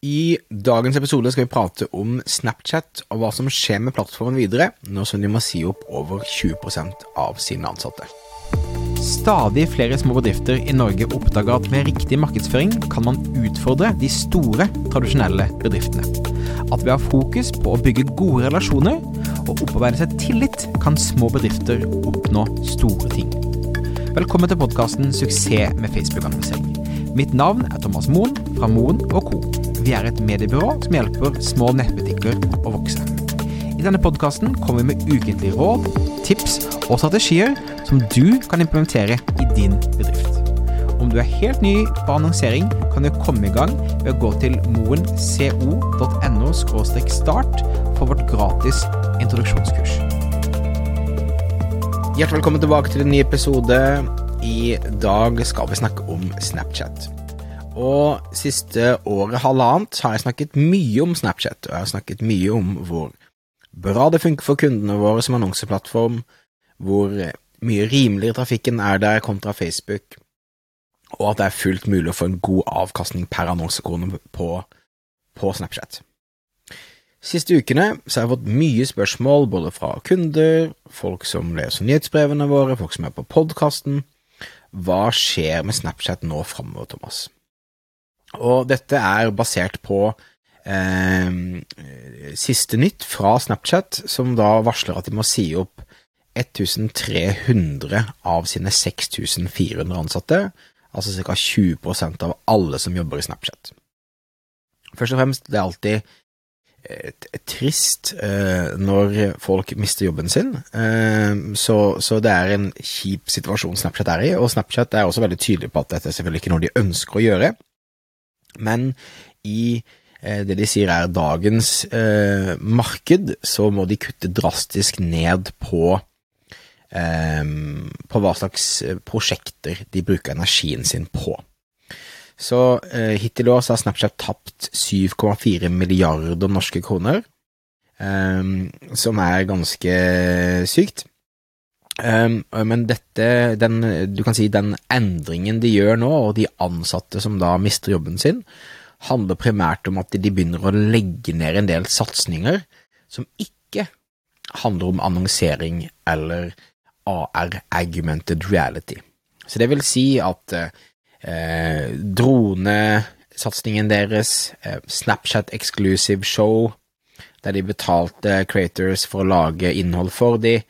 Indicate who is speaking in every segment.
Speaker 1: I dagens episode skal vi prate om Snapchat og hva som skjer med plattformen videre, nå som de må si opp over 20% av sine ansatte.
Speaker 2: Stadig flere små bedrifter i Norge oppdager at med riktig markedsføring kan man utfordre de store, tradisjonelle bedriftene. At ved å ha fokus på å bygge gode relasjoner og opparbeide seg tillit, kan små bedrifter oppnå store ting. Velkommen til podkasten 'Suksess med Facebook-annonsering'. Mitt navn er Thomas Moen fra Moen Co. Vi er et mediebyrå som hjelper små nettbutikker å vokse. I denne podkasten kommer vi med ukentlige råd, tips og strategier som du kan implementere i din bedrift. Om du er helt ny på annonsering, kan du komme i gang ved å gå til moenco.no start for vårt gratis introduksjonskurs.
Speaker 1: Hjertelig velkommen tilbake til en ny episode. I dag skal vi snakke om Snapchat. Og siste året, halvannet, har jeg snakket mye om Snapchat, og jeg har snakket mye om hvor bra det funker for kundene våre som annonseplattform, hvor mye rimeligere trafikken er der kontra Facebook, og at det er fullt mulig å få en god avkastning per annonsekrone på, på Snapchat. Siste ukene så har jeg fått mye spørsmål både fra kunder, folk som leser nyhetsbrevene våre, folk som er på podkasten. Hva skjer med Snapchat nå framover, Thomas? Og dette er basert på eh, siste nytt fra Snapchat, som da varsler at de må si opp 1300 av sine 6400 ansatte, altså ca. 20% av alle som jobber i Snapchat. Først og fremst, det er alltid et trist eh, når folk mister jobben sin, eh, så, så, det er en kjip situasjon Snapchat er i, og Snapchat er også veldig tydelig på at dette er selvfølgelig ikke noe de ønsker å gjøre, men i eh, det de sier er dagens eh, marked, så må de kutte drastisk ned på eh, på hva slags eh, prosjekter de bruker energien sin på. Så eh, hittil i år så har Snapchat tapt 7,4 milliarder norske kroner, som er ganske sykt. Um, men dette, den, du kan si den endringen de gjør nå, og de ansatte som da mister jobben sin, handler primært om at de begynner å legge ned en del satsinger som ikke handler om annonsering eller AR, augmented reality. Så det vil si at eh, dronesatsingen deres, eh, Snapchat exclusive show, der de betalte creators for å lage innhold for dem,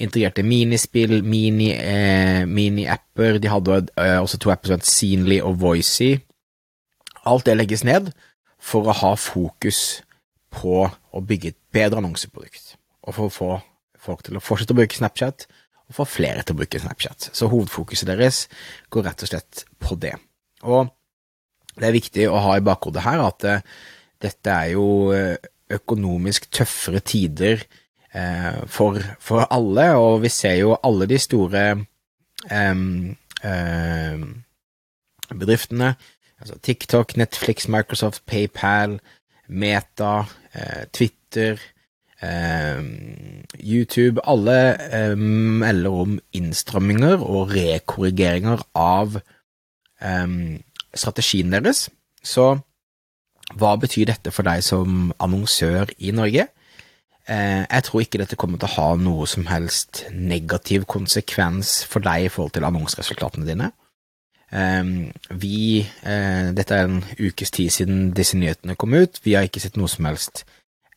Speaker 1: integrerte minispill, mini-apper, mini de hadde eh, også to apper som het Scenely og Voicy. Alt det legges ned for å ha fokus på å bygge et bedre annonseprodukt, og for å få folk til å fortsette å bruke Snapchat, og få flere til å bruke Snapchat. Så hovedfokuset deres går rett og slett på det. Og det er viktig å ha i bakhodet her at uh, dette er jo økonomisk tøffere tider Eh, for, for, alle, og vi ser jo alle de store bedriftene, altså TikTok, Netflix, Microsoft, PayPal, Meta, uh, Twitter, YouTube, alle melder om innstramminger og rekorrigeringer av strategien deres. Så hva betyr dette for deg som annonsør i Norge? Eh, jeg tror ikke dette kommer til å ha noe som helst negativ konsekvens for deg i forhold til annonseresultatene dine. Ehm, vi, eh, dette er en ukes tid siden disse nyhetene kom ut, vi har ikke sett noe som helst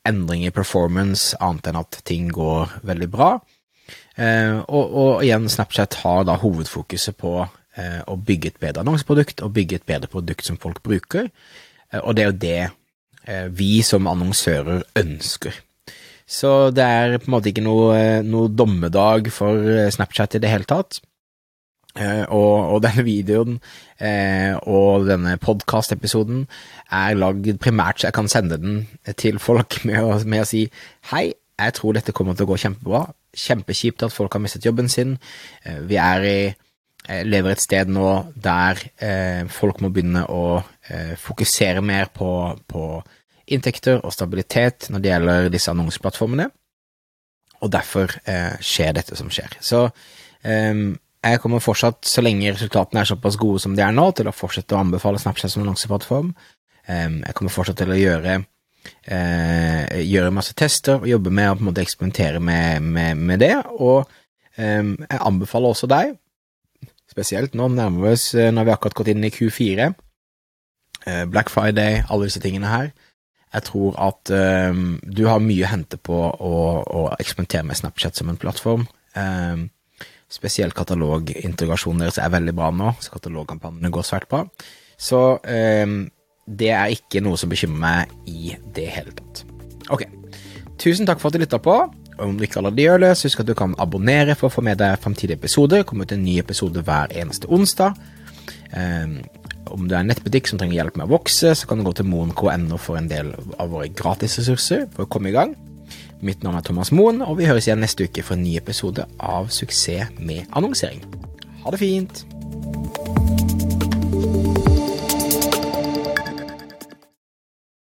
Speaker 1: endring i performance, annet enn at ting går veldig bra. Eh, og, og igjen, Snapchat har da hovedfokuset på å bygge et bedre annonseprodukt og bygge et bedre produkt som folk bruker, og det er jo det vi som annonsører ønsker. Så det er på en måte ikke noe, noe dommedag for eh, Snapchat i det hele tatt. Eh, og, og, denne videoen eh, og denne podkast-episoden er lagd primært så jeg kan sende den til folk med å, med å si hei, jeg tror dette kommer til å gå kjempebra. Kjempekjipt at folk har mistet jobben sin. Eh, vi er i eh, lever et sted nå der eh, folk må begynne å fokusere mer på, på inntekter og stabilitet når det gjelder disse annonseplattformene, og derfor eh, skjer dette som skjer. Så eh, jeg kommer fortsatt, så lenge resultatene er såpass gode som de er nå, til å fortsette å anbefale Snapchat som annonseplattform. Eh, jeg kommer fortsatt til å gjøre eh, gjøre masse tester og jobbe med å på en måte eksperimentere med, med, med det. Og eh, jeg anbefaler også deg, spesielt nå nærmer vi oss eh, når vi akkurat gått inn i Q4, eh, Black Friday, alle disse tingene her. Jeg tror at um, du har mye å hente på å, å, eksperimentere med Snapchat som en plattform. Um, spesielt katalogintegrasjonen deres er veldig bra nå, så katalogkampanjene går svært bra. Så det er ikke noe som bekymrer meg i det hele tatt. Ok, tusen takk for at du lytta på. Om du ikke allerede gjør det, så husk at du kan abonnere for å få med deg fremtidige episoder. Kommer ut en ny episode hver eneste onsdag. Um, om du er en nettbutikk som trenger hjelp med å vokse, så kan du gå til moen.no for en del av våre gratisressurser for å komme i gang. Mitt navn er Thomas Moen, og vi høres igjen neste uke for en ny episode av Suksess med annonsering. Ha det fint!